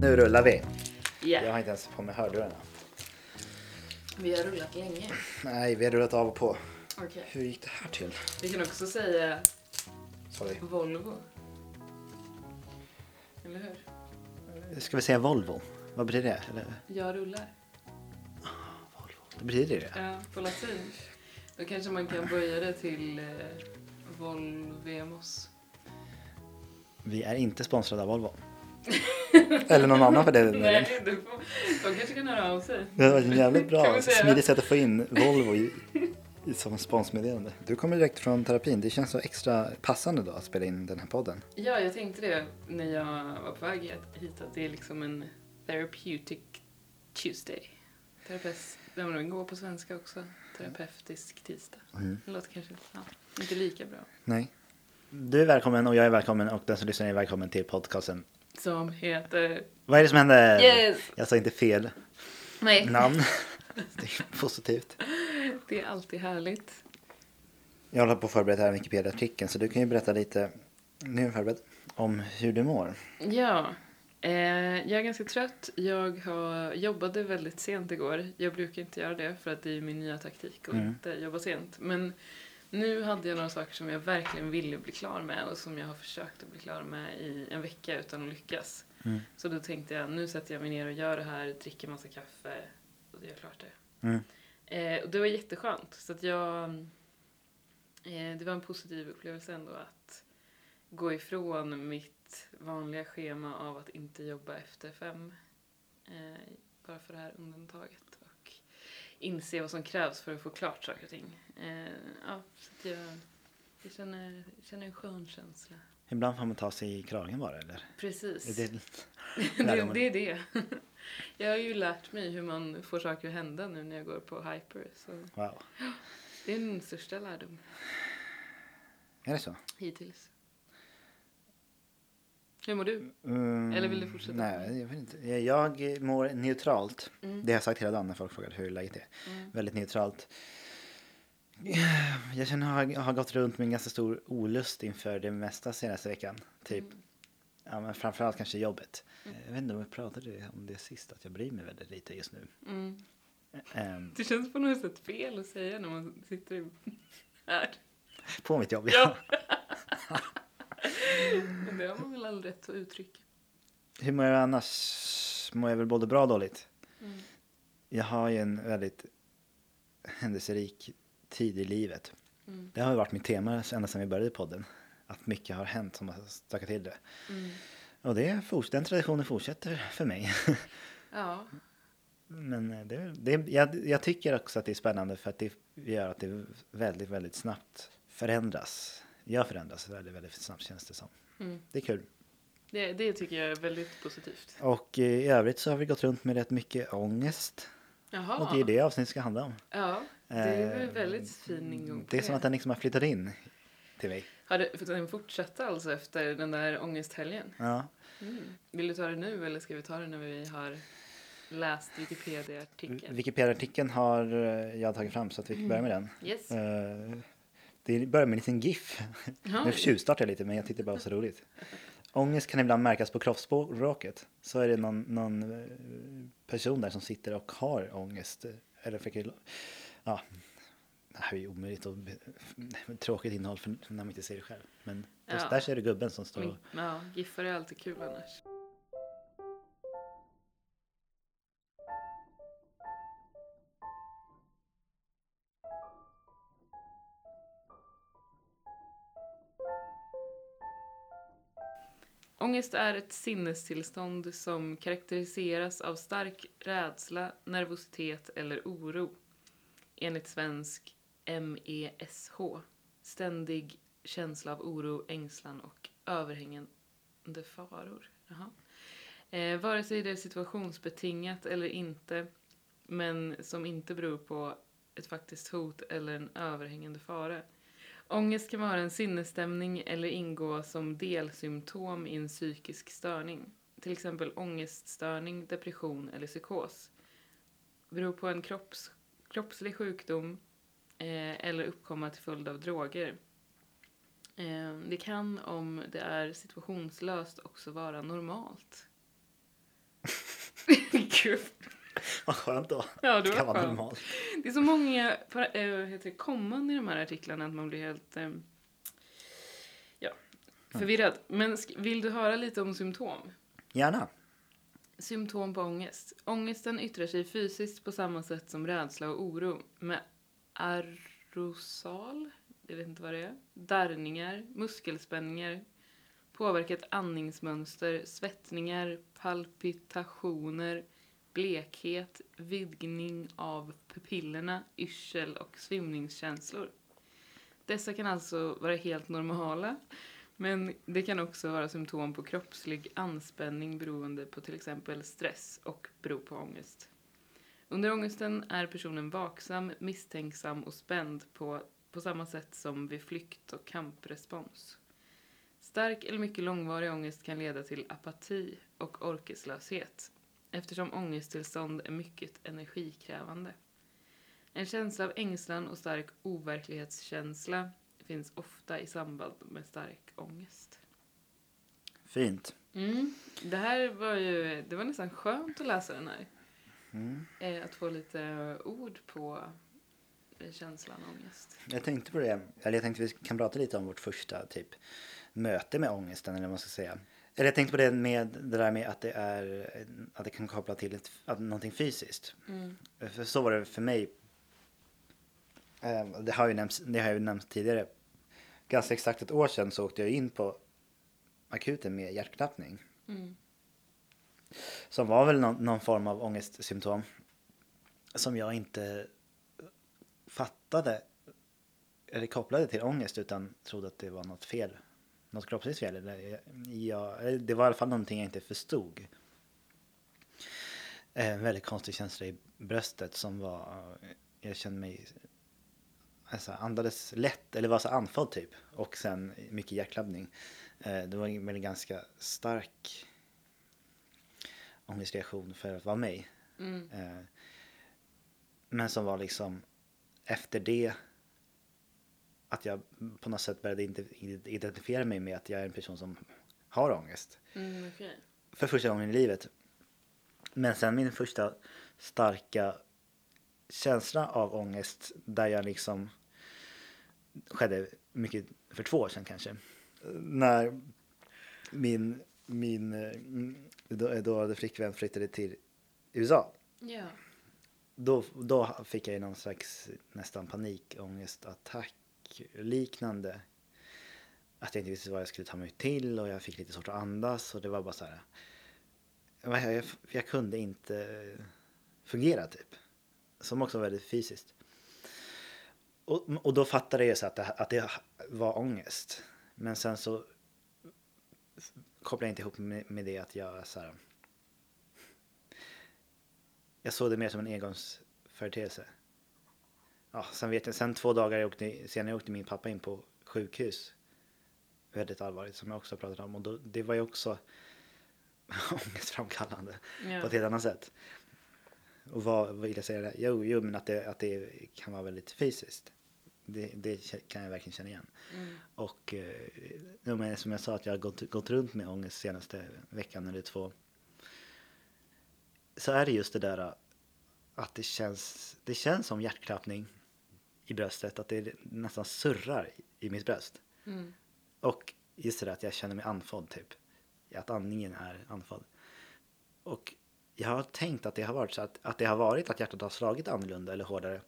Nu rullar vi. Ja, Jag har inte ens på mig hörlurarna. vi har rullat länge. Nej, vi har rullat av och på. Okej. Hur gick det här till? Vi kan också säga Sorry. Volvo. Eller hur? Ska vi säga Volvo? Vad betyder det? Eller, Jag rullar. Volvo. Det betyder det? Ja, på latin. Då kanske man kan böja det till eh, Volvemos. Vi är inte sponsrade av Volvo. Eller någon annan för det. Nej, du får, de kanske kan höra av sig. Det var ett jävligt bra, smidigt sätt att få in Volvo i, i, som sponsmeddelande. Du kommer direkt från terapin. Det känns så extra passande då att spela in den här podden. Ja, jag tänkte det när jag var på väg hit att det är liksom en therapeutic Tuesday. Terapeut, den går på svenska också. Terapeutisk tisdag. Mm. Det låter kanske ja, inte lika bra. Nej. Du är välkommen och jag är välkommen och den som lyssnar är välkommen till podcasten. Som heter... Vad är det som händer? Yes! Jag sa inte fel Nej, namn. Det är positivt. det är alltid härligt. Jag håller på att förbereda här Wikipedia-artikeln så du kan ju berätta lite, nu förberedd, om hur du mår. Ja, eh, jag är ganska trött. Jag har, jobbade väldigt sent igår. Jag brukar inte göra det för att det är min nya taktik att Mm. inte jobba sent. Men nu hade jag några saker som jag verkligen ville bli klar med och som jag har försökt att bli klar med i en vecka utan att lyckas. Mm. Så då tänkte jag, nu sätter jag mig ner och gör det här, dricker massa kaffe och gör klart det. Mm. Eh, och det var jätteskönt. Så att jag... Eh, det var en positiv upplevelse ändå att gå ifrån mitt vanliga schema av att inte jobba efter fem. Eh, bara för det här undantaget. Inse vad som krävs för att få klart saker och ting. Eh, ja, så jag, jag känner, känner en skön känsla. Ibland får man ta sig i kragen bara eller? Precis. Det, det, lärdomar. det är det. Jag har ju lärt mig hur man får saker att hända nu när jag går på hyper. Så wow. det är min största lärdom Är det så? hittills. Hur mår du? Mm, Eller vill du fortsätta? Nej, jag vet inte. Jag mår neutralt. Mm. Det har jag sagt hela dagen när folk frågar hur läget är. Mm. Väldigt neutralt. Jag känner att jag har gått runt med en ganska stor olust inför det mesta senaste veckan. Typ, Mm. ja, men framförallt kanske jobbet. Jag vet inte om jag pratade om det sist, att jag bryr mig väldigt lite just nu. Mm. Ehm, Det känns på något sätt fel att säga när man sitter här. på mitt jobb, Ja. Men det har man väl all rätt att uttrycka. Hur mår jag annars? Mår jag väl både bra och dåligt? Mm. Jag har ju en väldigt händelserik tid i livet. Mm. Det har ju varit mitt tema ända sedan vi började podden. Att mycket har hänt som har stökat till det. Mm. Och det den traditionen fortsätter för mig. Ja. Men eh, det, det, jag, jag tycker också att det är spännande för att det gör att det väldigt, väldigt snabbt förändras. Jag förändras väldigt, väldigt snabbt känns det som. Mm. Det är kul. Det, det tycker jag är väldigt positivt. Och eh, i övrigt så har vi gått runt med rätt mycket ångest. Jaha. Och det är det avsnittet ska handla om. Ja, det är väl en Eh, väldigt fin ingång Det är som att den liksom har flyttat in till mig. Har det, för den fortsatte alltså efter den där ångesthelgen? Ja. Mm. Vill du ta det nu eller ska vi ta det när vi har läst Wikipedia-artikeln? Wikipedia-artikeln har eh, jag tagit fram så att vi kan börja med den. Yes. Eh, Det börjar med en liten GIF. Ja. Nu tjuvstartar jag lite men jag tyckte det bara var så roligt. Ångest kan ibland märkas på kroppsspråket. Så är det någon, någon eh, person där som sitter och har ångest. eh, Eller försöker, ja, det här är ju omöjligt och tråkigt innehåll för när man inte ser det själv. Men just Ja. där ser du gubben som står och ja, giffar är alltid kul annars. Ångest är ett sinnestillstånd som karaktäriseras av stark rädsla, nervositet eller oro. Enligt svensk MESH. Ständig känsla av oro, ängslan och överhängande faror. Jaha. Eh, vare sig det är situationsbetingat eller inte, men som inte beror på ett faktiskt hot eller en överhängande fara. Ångest kan vara en sinnesstämning eller ingå som delsymptom i en psykisk störning. Till exempel ångeststörning, depression eller psykos. Beror på en kropps, kroppslig sjukdom eh, eller uppkomma till följd av droger. Eh, det kan, om det är situationslöst, också vara normalt. Gud. Vad skönt då. Ja, det Det kan var vara normalt. Det är så många vad heter det, komman i de här artiklarna att man blir helt eh, ja, förvirrad. Men vill du höra lite om symptom? Gärna. Symptom på ångest. Ångesten yttrar sig fysiskt på samma sätt som rädsla och oro med aerosol, jag vet inte vad det är, darrningar, muskelspänningar, påverkat andningsmönster, svettningar, palpitationer, blekhet, vidgning av pupillerna, yrsel och svimningskänslor. Dessa kan alltså vara helt normala, men det kan också vara symptom på kroppslig anspänning beroende på till exempel stress och bero på ångest. Under ångesten är personen vaksam, misstänksam och spänd på, på samma sätt som vid flykt och kamprespons. Stark eller mycket långvarig ångest kan leda till apati och orkeslöshet eftersom ångesttillstånd är mycket energikrävande. En känsla av ängslan och stark overklighetskänsla finns ofta i samband med stark ångest. Fint. Mm. Det här var ju, det var nästan skönt att läsa den här. Mm. Eh, att få lite ord på eh, känslan ångest. Jag tänkte på det, eller jag tänkte vi kan prata lite om vårt första typ möte med ångesten eller vad man ska säga. Eller jag tänkte på det med det där med att det är att det kan koppla till ett, att någonting fysiskt. Mm. För så var det för mig. Eh, Det har ju nämnts, det har jag ju nämnt tidigare. Ganska exakt ett år sedan så åkte jag in på akuten med hjärtklappning. Mm. Som var väl någon, någon form av ångestsymptom. Som jag inte fattade eller kopplade till ångest utan trodde att det var något fel. Något kroppsligt fel. Eller, jag, det var i alla fall någonting jag inte förstod. En väldigt konstig känsla i bröstet som var, jag kände mig alltså, andades lätt, eller var så andfådd typ. Och sen mycket hjärtklappning. Eh, Det var en ganska stark ångestreaktion för att vara mig. Mm. Eh, Men som var liksom efter det att jag på något sätt började inte- identifiera mig med att jag är en person som har ångest. Mm, okej. För första gången i livet. Men sen min första starka känsla av ångest där jag liksom skedde mycket för två år sedan kanske. När min, min eh, då, då hade flickvän flyttade till USA. Ja. Då, då fick jag någon slags nästan panikångestattack liknande. Att jag inte visste vad jag skulle ta mig till och jag fick lite svårt att andas och det var bara så här. Jag, jag, jag kunde inte fungera typ. Som också var väldigt fysiskt. Och, och då fattade jag så att det, att det var ångest. Men sen så kopplade jag inte ihop med, med det att jag så här, jag såg det mer som en engångsföreteelse. Ja, sen vet jag, sen två dagar jag åkte, senare åkte min pappa in på sjukhus. Väldigt allvarligt som jag också pratat om. Och då, det var ju också ångestframkallande Ja. på ett helt annat sätt. Och vad, vill jag säga? Jo, jo men att det, att det kan vara väldigt fysiskt. Det, det kan jag verkligen känna igen. Mm. Och eh, men som jag sa att jag har gått, gått runt med ångest senaste veckan eller två. Så är det just det där att det känns, det känns som hjärtklappning i bröstet. Att det nästan surrar i, mitt bröst. Mm. Och just det där att jag känner mig andfådd typ. Att andningen är andfådd. Och jag har tänkt att det har varit så att, att det har varit att hjärtat har slagit annorlunda eller hårdare.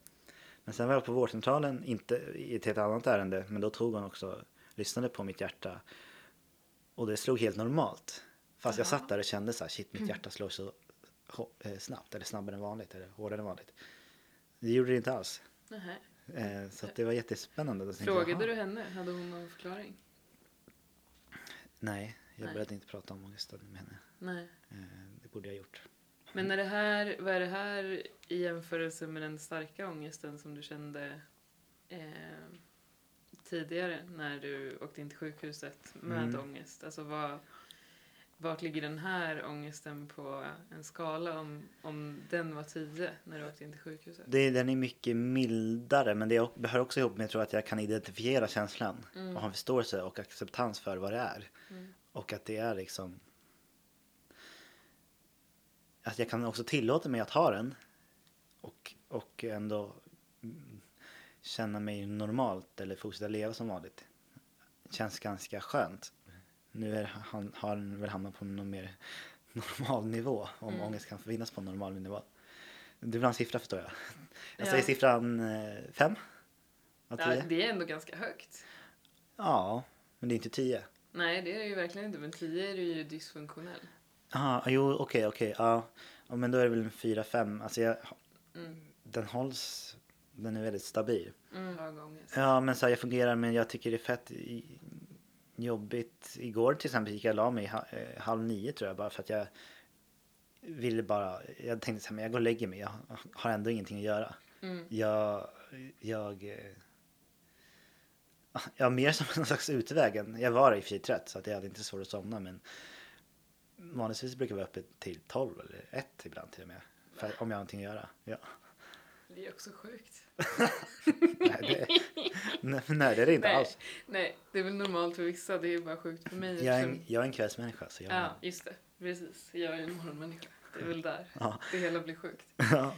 Men sen var jag på vårdcentralen, inte i ett helt annat ärende, men då tog hon också, lyssnade på mitt hjärta. Och det slog helt normalt. Fast jag satt där och kände så här, shit mitt hjärta slår så eh, snabbt, eller snabbare än vanligt, eller hårdare än vanligt. Det gjorde det inte alls. Nähä. Eh, Så det var jättespännande. Jag, Frågade "Jaha." du henne? Hade hon någon förklaring? Nej, jag Nej. började inte prata om ångesten med henne. Nej. Eh, Det borde jag ha gjort. Men är det här, vad är det här i jämförelse med den starka ångesten som du kände eh, tidigare när du åkte in till sjukhuset med Mm. ångest? Alltså vad, vart ligger den här ångesten på en skala om, om den var 10 när du åkte in till sjukhuset? Det, den är mycket mildare men det hör också ihop med jag tror att jag kan identifiera känslan Mm. och ha en förståelse och acceptans för vad det är. Mm. Och att det är liksom att jag kan också tillåta mig att ha den och, och ändå mm, känna mig normalt eller fortsätta leva som vanligt. Känns ganska skönt. Nu är han, har han väl hamnat på någon mer normal nivå om Mm. ångest kan finnas på normal nivå. Du vill ha en siffra förstår jag. Jag Ja. säger siffran eh, fem av Ja, tio. det är ändå ganska högt. Ja, men det är inte tio. Nej, det är det ju verkligen inte. Men 10 är ju dysfunktionell. Ja, jo okej okej. Ja. ja, men då är det väl en fyra, fem. Alltså jag, Mm. den hålls, den är väldigt stabil. Mm. Ja, men så här, jag fungerar, men jag tycker det är fett jobbigt. Igår till exempel gick jag la mig eh, halv nio tror jag, bara för att jag ville bara, jag tänkte så här, men jag går och lägger mig, jag har ändå ingenting att göra. Mm. Jag, jag, eh, ja, mer som en slags utväg. än- Jag var i och för sig trött så att jag hade inte svårt att somna, men vanligtvis brukar jag vara uppe till tolv eller ett ibland till och med. Om jag har någonting att göra. Ja. Det är också sjukt. Nej, det, nej, det är det inte Nej. alls. Nej, det är väl normalt för vissa. Det är bara sjukt för mig. Jag är, en, jag är en kvällsmänniska. Så jag, Ja, just det. Precis. Jag är en morgonmänniska. Det är väl där Ja. det hela blir sjukt. ja.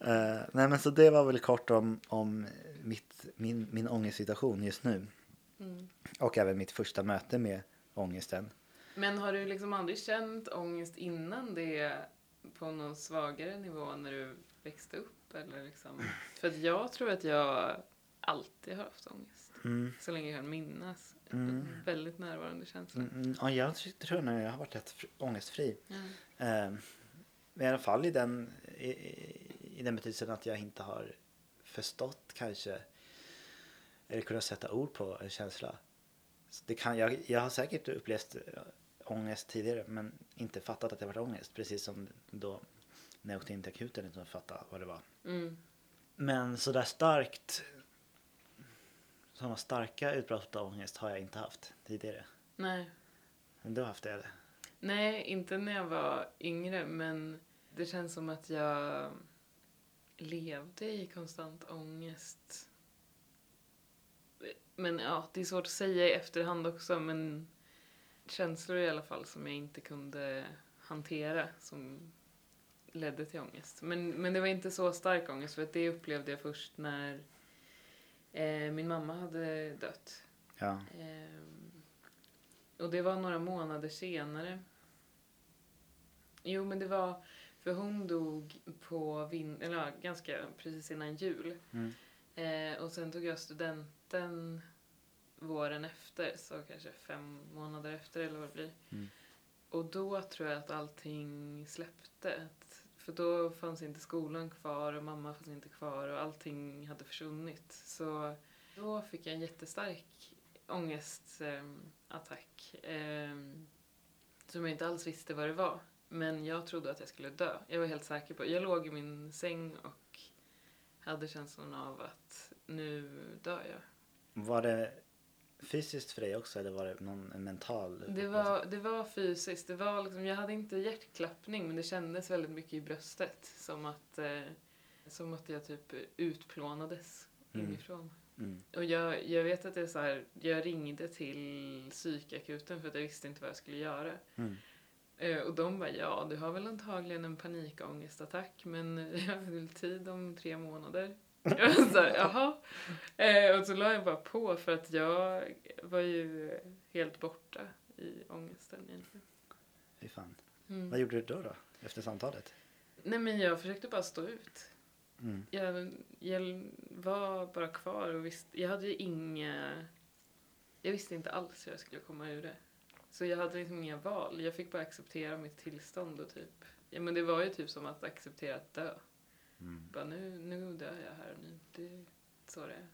Eh, nej men så det var väl kort om, om mitt, min, min ångestsituation just nu. Mm. Och även mitt första möte med ångesten. Men har du liksom aldrig känt ångest innan det på någon svagare nivå när du växte upp? Eller liksom? För att jag tror att jag alltid har haft ångest. Mm. Så länge jag kan minnas. Mm. Väldigt närvarande känsla. Mm, mm, ja, jag tror- nog jag har varit rätt fri- ångestfri. Ja. Eh, I alla fall i den, i, i- den betydelsen att jag inte har förstått kanske eller kunnat sätta ord på en känsla. Så det kan, jag, jag har säkert upplevt eh, ångest tidigare men inte fattat att det var ångest. Precis som då när jag åkte in till akuten utan att fatta vad det var. Mm. Men så där starkt sådana starka utbrott av ångest har jag inte haft tidigare. Nej. Men du har haft det eller? Nej, inte när jag var yngre, men det känns som att jag levde i konstant ångest. Men ja, det är svårt att säga i efterhand också, men känslor i alla fall som jag inte kunde hantera som ledde till ångest. Men, men det var inte så stark ångest, för att det upplevde jag först när eh, min mamma hade dött. Ja. Ehm, och det var några månader senare. Jo, men det var... För hon dog på vin, eller ja, ganska precis innan jul. Mm. Eh, och sen tog jag studenten våren efter, så kanske fem månader efter eller vad det blir. Mm. Och då tror jag att allting släppte. För då fanns inte skolan kvar och mamma fanns inte kvar och allting hade försvunnit. Så då fick jag en jättestark ångestattack. Eh, som jag inte alls visste vad det var. Men jag trodde att jag skulle dö. Jag var helt säker på Jag låg i min säng och hade känslan av att nu dör jag. Var det fysiskt för dig också eller var det någon en mental? Det var, det var fysiskt. Det var liksom, jag hade inte hjärtklappning men det kändes väldigt mycket i bröstet. Som att, eh, som att jag typ utplånades Mm. inifrån. Mm. Och jag, jag vet att det är så här, jag ringde till psykakuten för att jag visste inte vad jag skulle göra. Mm. Eh, och de bara, ja du har väl antagligen en panikångestattack men jag har väl tid om tre månader. Jag var så här, jaha. Eh, och så la jag bara på för att jag var ju helt borta i ångesten egentligen. Fy fan. Mm. Vad gjorde du då, då efter samtalet? Nej men jag försökte bara stå ut. Mm. Jag, jag var bara kvar och visste, jag hade ju inga... Jag visste inte alls hur jag skulle komma ur det. Så jag hade liksom inga val. Jag fick bara acceptera mitt tillstånd och typ... Ja men det var ju typ som att acceptera att dö. Mm. Bara nu, nu dör jag här och nu. Det är så det är.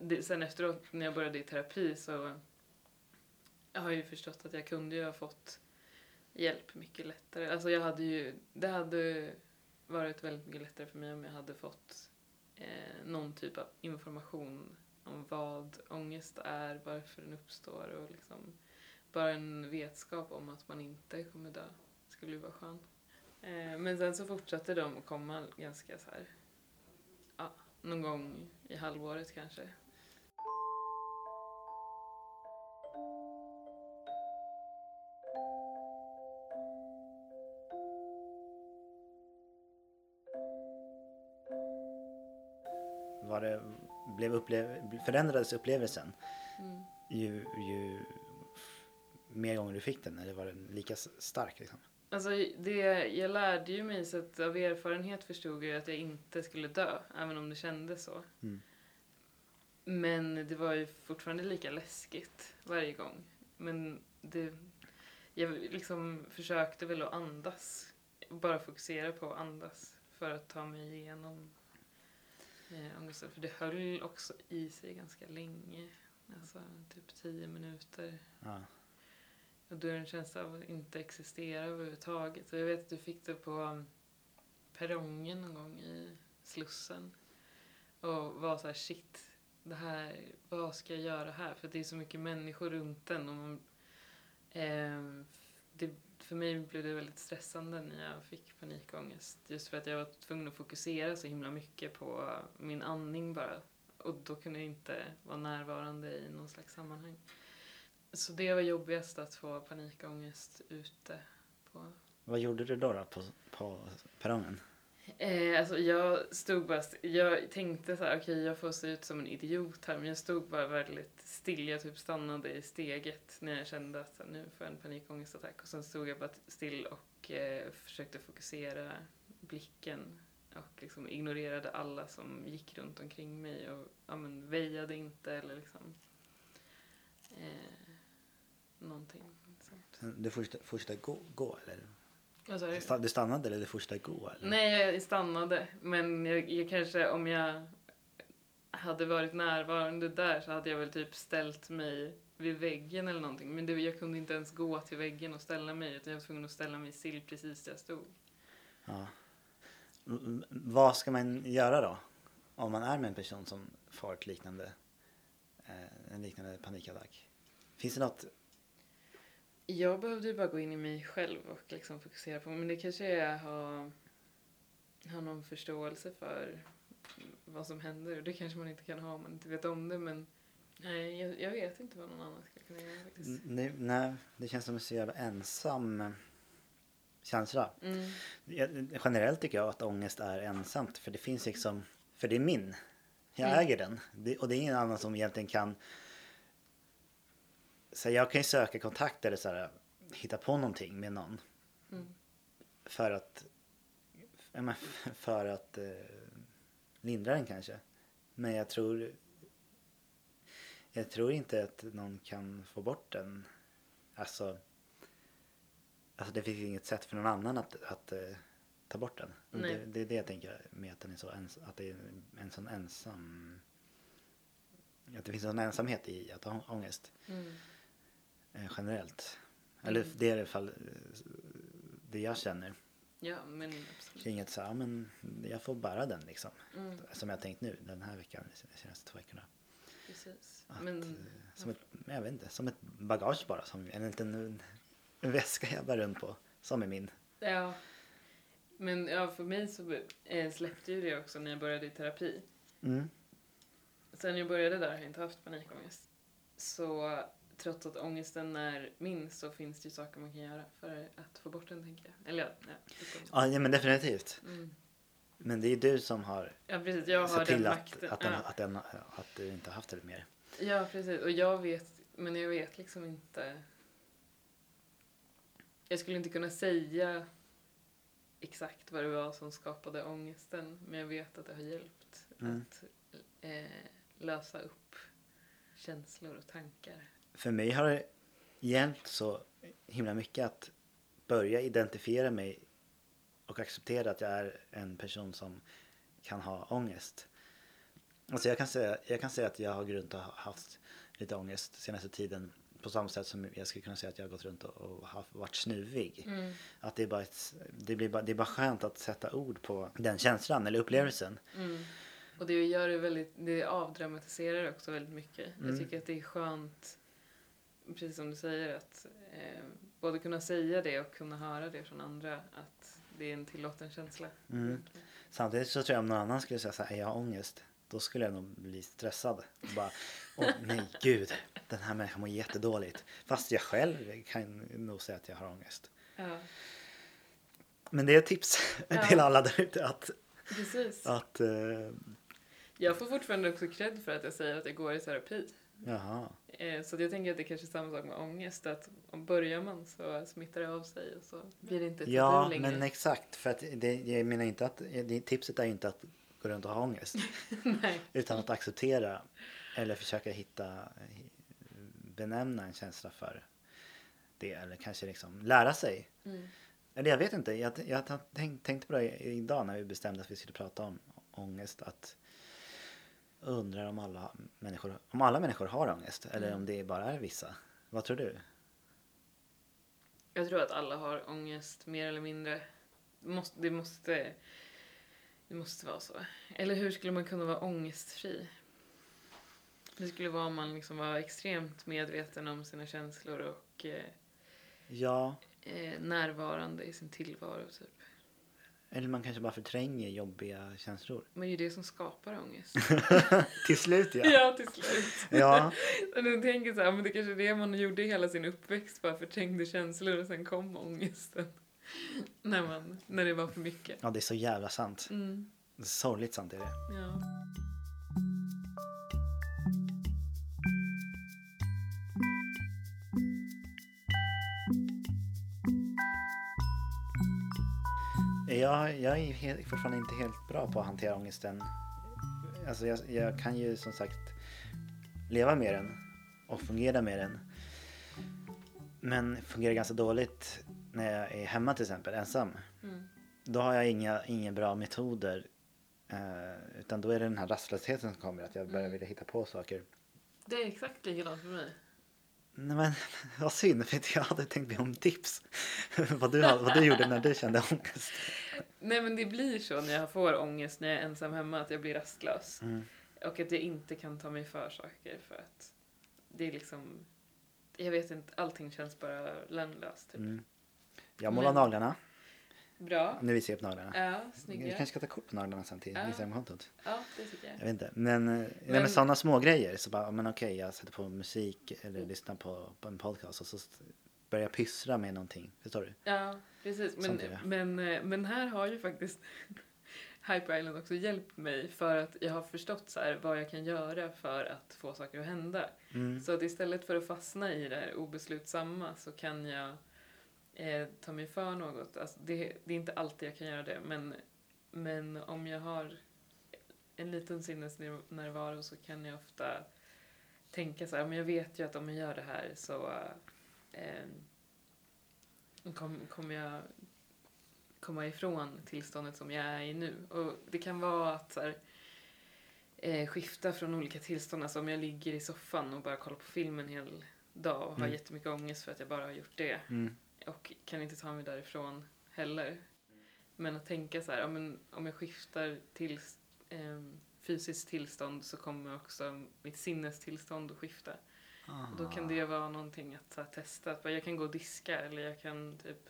Det, sen efteråt när jag började i terapi så jag har jag ju förstått att jag kunde ju ha fått hjälp mycket lättare. Alltså jag hade ju, det hade varit väldigt mycket lättare för mig om jag hade fått eh, någon typ av information om vad ångest är, varför den uppstår och liksom bara en vetskap om att man inte kommer dö skulle ju vara skönt. Eh, men sen så fortsatte de att komma ganska så här, ja, någon gång i halvåret kanske. Var det, blev upplev, förändrades upplevelsen mm. ju, ju mer gånger du fick den eller var den lika stark? Liksom? Alltså, det, jag lärde ju mig så att av erfarenhet förstod jag att jag inte skulle dö, även om det kändes så. Mm. Men det var ju fortfarande lika läskigt varje gång. Men det, jag liksom försökte väl att andas. Bara fokusera på att andas för att ta mig igenom eh, ångesten. För det höll också i sig ganska länge. Alltså typ tio minuter. Ja. Och då är det en känsla av att inte existera överhuvudtaget. Och jag vet att du fick det på um, perrongen någon gång i Slussen. Och var så här, shit, det här, vad ska jag göra här? För det är så mycket människor runt en. Och man, eh, det, för mig blev det väldigt stressande när jag fick panikångest. Just för att jag var tvungen att fokusera så himla mycket på uh, min andning bara. Och då kunde jag inte vara närvarande i någon slags sammanhang. Så det var jobbigast att få panikångest ute på Vad gjorde du då, då på, på perrongen? Eh, alltså jag stod bara, jag tänkte så här, okej jag får se ut som en idiot här, men jag stod bara väldigt still. Jag typ stannade i steget när jag kände att nu får jag en panikångestattack. Och sen stod jag bara still och eh, försökte fokusera blicken och liksom ignorerade alla som gick runt omkring mig och ja, men, väjade inte eller liksom eh, någonting sånt. Du första, första gå, gå eller? Sta- Du stannade eller det första gå? Eller? Nej, jag stannade. Men jag, jag kanske, om jag hade varit närvarande där så hade jag väl typ ställt mig vid väggen eller någonting. Men det, jag kunde inte ens gå till väggen och ställa mig utan jag var tvungen att ställa mig still precis där jag stod. Ja. Vad ska man göra då? Om man är med en person som får ett liknande, eh, en liknande panikattack. Finns det något? Jag behövde ju bara gå in i mig själv och liksom fokusera på, men det kanske är att ha, ha någon förståelse för vad som händer. Och det kanske man inte kan ha om man inte vet om det, men nej, jag, jag vet inte vad någon annan skulle kunna göra faktiskt. Nej, nej, det känns som en så jävla ensam känsla. Mm. Jag- Generellt tycker jag att ångest är ensamt för det finns liksom, för det är min. Jag Mm. äger den det, och det är ingen annan som egentligen kan så jag kan ju söka kontakt eller så här, hitta på någonting med någon Mm. för att för att eh, lindra den kanske. Men jag tror jag tror inte att någon kan få bort den. Alltså, alltså det finns inget sätt för någon annan att, att eh, ta bort den. Det, det är det jag tänker med att den är så ens, att det är en sån ensam att det finns en ensamhet i att ha ångest Mm. Eh, generellt. Eller Mm. det är i alla fall eh, det jag känner. Ja, men absolut. Kring att så, ja, men jag får bära den liksom. Mm, Som jag tänkt nu den här veckan, de senaste två veckorna. precis. Att, Men, eh, som ett, jag vet inte, som ett bagage bara. Som en liten en väska jag bär runt på. Som är min. ja. Men ja, för mig så eh, släppte ju det också när jag började i terapi. Mm. Sen jag började där har jag inte haft panikångest. Så trots att ångesten är min så finns det ju saker man kan göra för att få bort den, tänker jag. Eller ja, ja. Ja, men definitivt. mm. Men det är du som har ja precis. Jag har sett den till att, makten. att, den, ja. att, den, att du inte har haft det mer. ja, precis. Och jag vet, men jag vet liksom inte. Jag skulle inte kunna säga exakt vad det var som skapade ångesten, men jag vet att det har hjälpt Mm. att eh, lösa upp känslor och tankar. För mig har det hjälpt så himla mycket att börja identifiera mig och acceptera att jag är en person som kan ha ångest. Alltså jag kan säga, jag kan säga att jag har gått runt och haft lite ångest senaste tiden på samma sätt som jag skulle kunna säga att jag har gått runt och, och haft, varit snuvig. Mm. Att det är, bara ett, det, blir bara, det är bara skönt att sätta ord på den känslan eller upplevelsen. Mm. Och det gör det väldigt, det avdramatiserar också väldigt mycket. Mm. Jag tycker att det är skönt, precis som du säger, att eh, både kunna säga det och kunna höra det från andra, att det är en tillåten känsla. Mm. Samtidigt så tror jag om någon annan skulle säga så här, jag har ångest. Då skulle jag nog bli stressad. Och bara, åh nej gud, den här människan mår jättedåligt. Fast jag själv kan nog säga att jag har ångest. Ja, Men det är ett tips Ja. till alla där ute att, precis. att eh, Jag får fortfarande också cred för att jag säger att jag går i terapi. Jaha. Eh, Så jag tänker att det kanske är samma sak med ångest. Att om börjar man så smittar det av sig och så blir det inte ett Ja, längre. men exakt. För att det, jag menar inte att, det, tipset är inte att gå runt och ha ångest. Utan att acceptera eller försöka hitta, benämna en känsla för det. Eller kanske liksom lära sig. Mm. Eller jag vet inte. Jag, jag tänk, tänkte på det idag när vi bestämde att vi skulle prata om ångest. Att undrar om alla människor, om alla människor har ångest. Eller Mm. om det bara är vissa. Vad tror du? Jag tror att alla har ångest mer eller mindre. Det måste, det måste, det måste vara så. Eller hur skulle man kunna vara ångestfri? Det skulle vara om man liksom var extremt medveten om sina känslor och eh, Ja, eh, närvarande i sin tillvaro. Typ. Eller man kanske bara förtränger jobbiga känslor. Men det är ju det som skapar ångest. Till slut ja. ja, till slut. Ja, nu tänker så här, men det kanske är det man gjorde hela sin uppväxt, bara förträngde känslor och sen kom ångesten. när, man, när det var för mycket. ja det är så jävla sant. Mm, Sorgligt sant är det. ja. Jag, jag är helt, fortfarande inte helt bra på att hantera ångesten. Alltså jag, jag kan ju som sagt leva med den och fungera med den. Men fungerar ganska dåligt när jag är hemma till exempel, ensam. Mm. Då har jag inga, inga bra metoder. Eh, utan då är det den här rastlösheten som kommer, att jag börjar Mm. vilja hitta på saker. Det är exakt likadant för mig. Nej men vad synd, för att jag hade tänkt be om tips. vad, du, vad du gjorde när du kände ångest. Nej men det blir så när jag får ångest när jag är ensam hemma, att jag blir rastlös. Mm. Och att jag inte kan ta mig för saker för att det är liksom, jag vet inte, allting känns bara lönlöst. Typ. Mm. Jag målar Men- naglarna. Bra. Nu visar jag upp naglarna. Ja, Jag snygga. kanske ska ta kort på naglarna sen till Ja. Instagramkontot. Ja, det tycker Jag jag. vet inte. Men, men, Men- men sådana små grejer så bara, men okej jag sätter på musik eller lyssnar på, på en podcast och så börjar jag pyssla med någonting. Förstår du? Ja, precis. Men, men, eh, men här har ju faktiskt Hyper Island också hjälpt mig för att jag har förstått så här vad jag kan göra för att få saker att hända. Mm. Så att istället för att fastna i det här obeslutsamma så kan jag eh, ta mig för något. Alltså det, det är inte alltid jag kan göra det, men, men om jag har en liten sinnesnärvaro så kan jag ofta tänka så här, men jag vet ju att om jag gör det här så eh, kom, kommer jag komma ifrån tillståndet som jag är i nu. Och det kan vara att så här, eh, skifta från olika tillstånd. Alltså om jag ligger i soffan och bara kollar på film en hel dag och har Mm. jättemycket ångest för att jag bara har gjort det Mm. och kan inte ta mig därifrån heller. Men att tänka så här, ja, men om jag skiftar till eh, fysiskt tillstånd så kommer också mitt sinnestillstånd att skifta. Då kan det vara någonting att här, testa. Att bara, jag kan gå och diska eller jag kan typ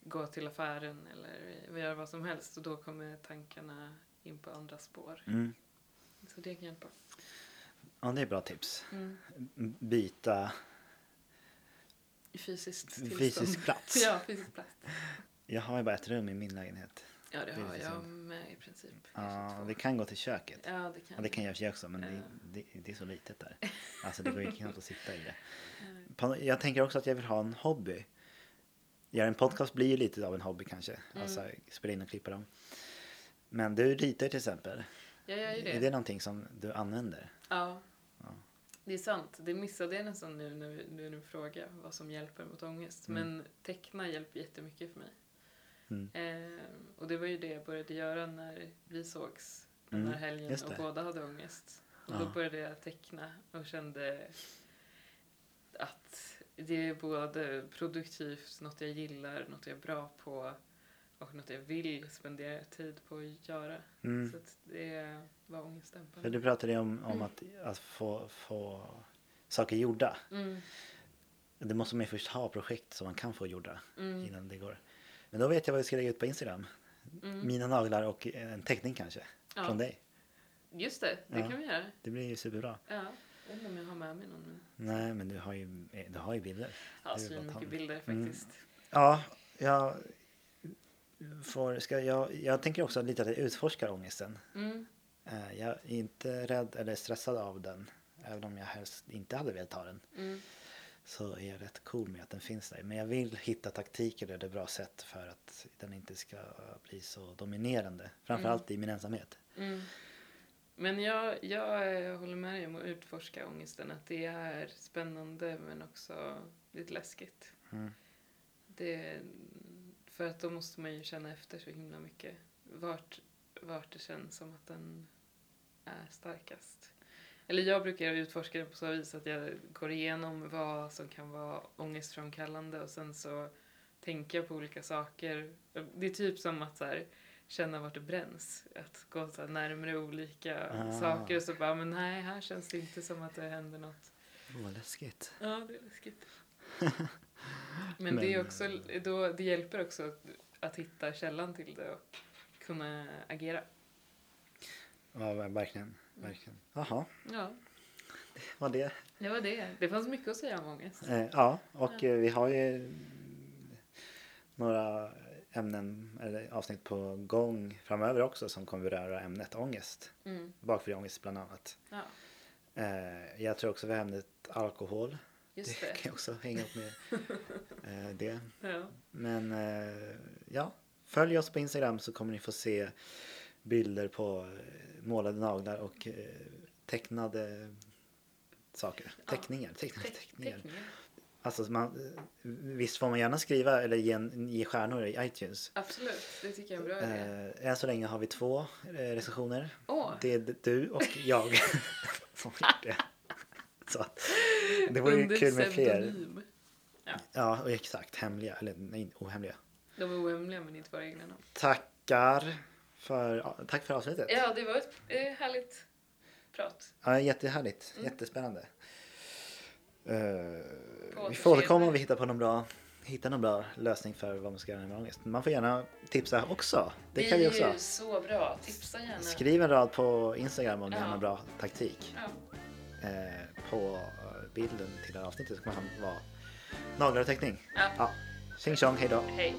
gå till affären eller göra vad som helst och då kommer tankarna in på andra spår. Mm. Så det kan hjälpa. Ja, det är bra tips. Mm. Byta fysiskt tillstånd. fysisk plats. Ja, fysisk plats. Jag har ju bara ett rum i min lägenhet. Ja, det har Fysisk jag med i princip. Ja, vi kan gå till köket. Ja, det kan Ja, det kan jag också, men Ja. det, det, det är så litet där. Alltså det går ju knappt att sitta i det. Jag tänker också att jag vill ha en hobby. Göra en podcast blir ju lite av en hobby kanske. Mm. Alltså spela in och klippa dem. Men du ritar till exempel. Jag gör ju det. Är det någonting som du använder? Ja. Ja. Det är sant. Det missade jag nästan nu när, du frågar vad som hjälper mot ångest. Mm. Men teckna hjälper jättemycket för mig. Mm. Eh, och det var ju det jag började göra när vi sågs den Mm, här helgen och båda hade ångest. Och Ja. då började jag teckna och kände att det är både produktivt, något jag gillar, något jag är bra på och något jag vill spendera tid på att göra. Mm. Så att det var ångestdämpande. du pratade ju om, om att, att få, få saker gjorda. Mm, Det måste man ju först ha projekt som man kan få gjorda mm, innan det går. Men då vet jag vad vi ska lägga ut på Instagram. mm. Mina naglar och en teckning kanske. Ja. Från dig. Just det, det Ja. kan vi göra. Det blir ju superbra. Ja, jag vet inte om jag har med mig någon. Men... Nej, men du har ju, du har ju bilder. Ja, så mycket bilder Mm. faktiskt. Ja, jag får, ska jag, jag tänker också lite att jag utforskar ångesten. Mm. Eh, jag är inte rädd eller stressad av den. Även om jag helst inte hade velat ha den. Mm. Så är jag rätt cool med att den finns där. Men jag vill hitta taktiker eller bra sätt för att den inte ska bli så dominerande. Framförallt i min ensamhet. Mm. Men jag, jag eh, håller med dig om att utforska ångesten. Att det är spännande men också lite läskigt. Mm. Det, för att då måste man ju känna efter så himla mycket. Vart, vart det känns som att den är starkast. Eller jag brukar utforska det på så vis att jag går igenom vad som kan vara ångestframkallande och sen så tänker jag på olika saker. Det är typ som att så här, känna vart det bränns. Att gå så närmare olika Ah. saker och så bara, men nej, här känns det inte som att det händer något. Vad läskigt. Ja, det är läskigt. Men, det, är Men, också, då, det hjälper också att, att hitta källan till det och kunna agera. Ja, verkligen. Verkligen. Jaha, Ja, var det. det var det. Det fanns mycket att säga om ångest. Eh, ja, och eh, vi har ju några ämnen eller avsnitt på gång framöver också som kommer beröra ämnet ångest. Mm. Bakfylleångest bland annat. Ja, Eh, jag tror också vi har ämnet alkohol. just det det. kan jag också hänga upp med eh, det. Ja. Men eh, ja, följ oss på Instagram så kommer ni få se bilder på eh, målade naglar och eh, tecknade saker. Ja. Teckningar. Teckningar. teckningar. Alltså man, visst får man gärna skriva eller ge, en- ge stjärnor i iTunes. Absolut, det tycker jag är en bra idé. Eh, än så länge har vi två eh, recensioner. Åh, Det är du och jag som gjort det. Så det vore under kul med fler. pseudonym. Ja, och exakt. Hemliga. Eller nej, ohemliga. De är ohemliga men inte våra egna namn. Tackar för, ja, tack för avsnittet. Ja, det var ett eh, härligt prat. Ja, jättehärligt. Mm. Jättespännande. Uh, vi får återkomma om vi hittar på någon bra, hittar någon bra lösning för vad man ska göra med ångest. Man får gärna tipsa också. Det kan vi är också. ju så bra. Tipsa gärna. Skriv en rad på Instagram om ni Ja. har någon bra taktik. Ja. Eh, på bilden till det här avsnittet så kommer han vara naglar och teckning. Ja. Ja. Tjing tjong, hej då. Hej.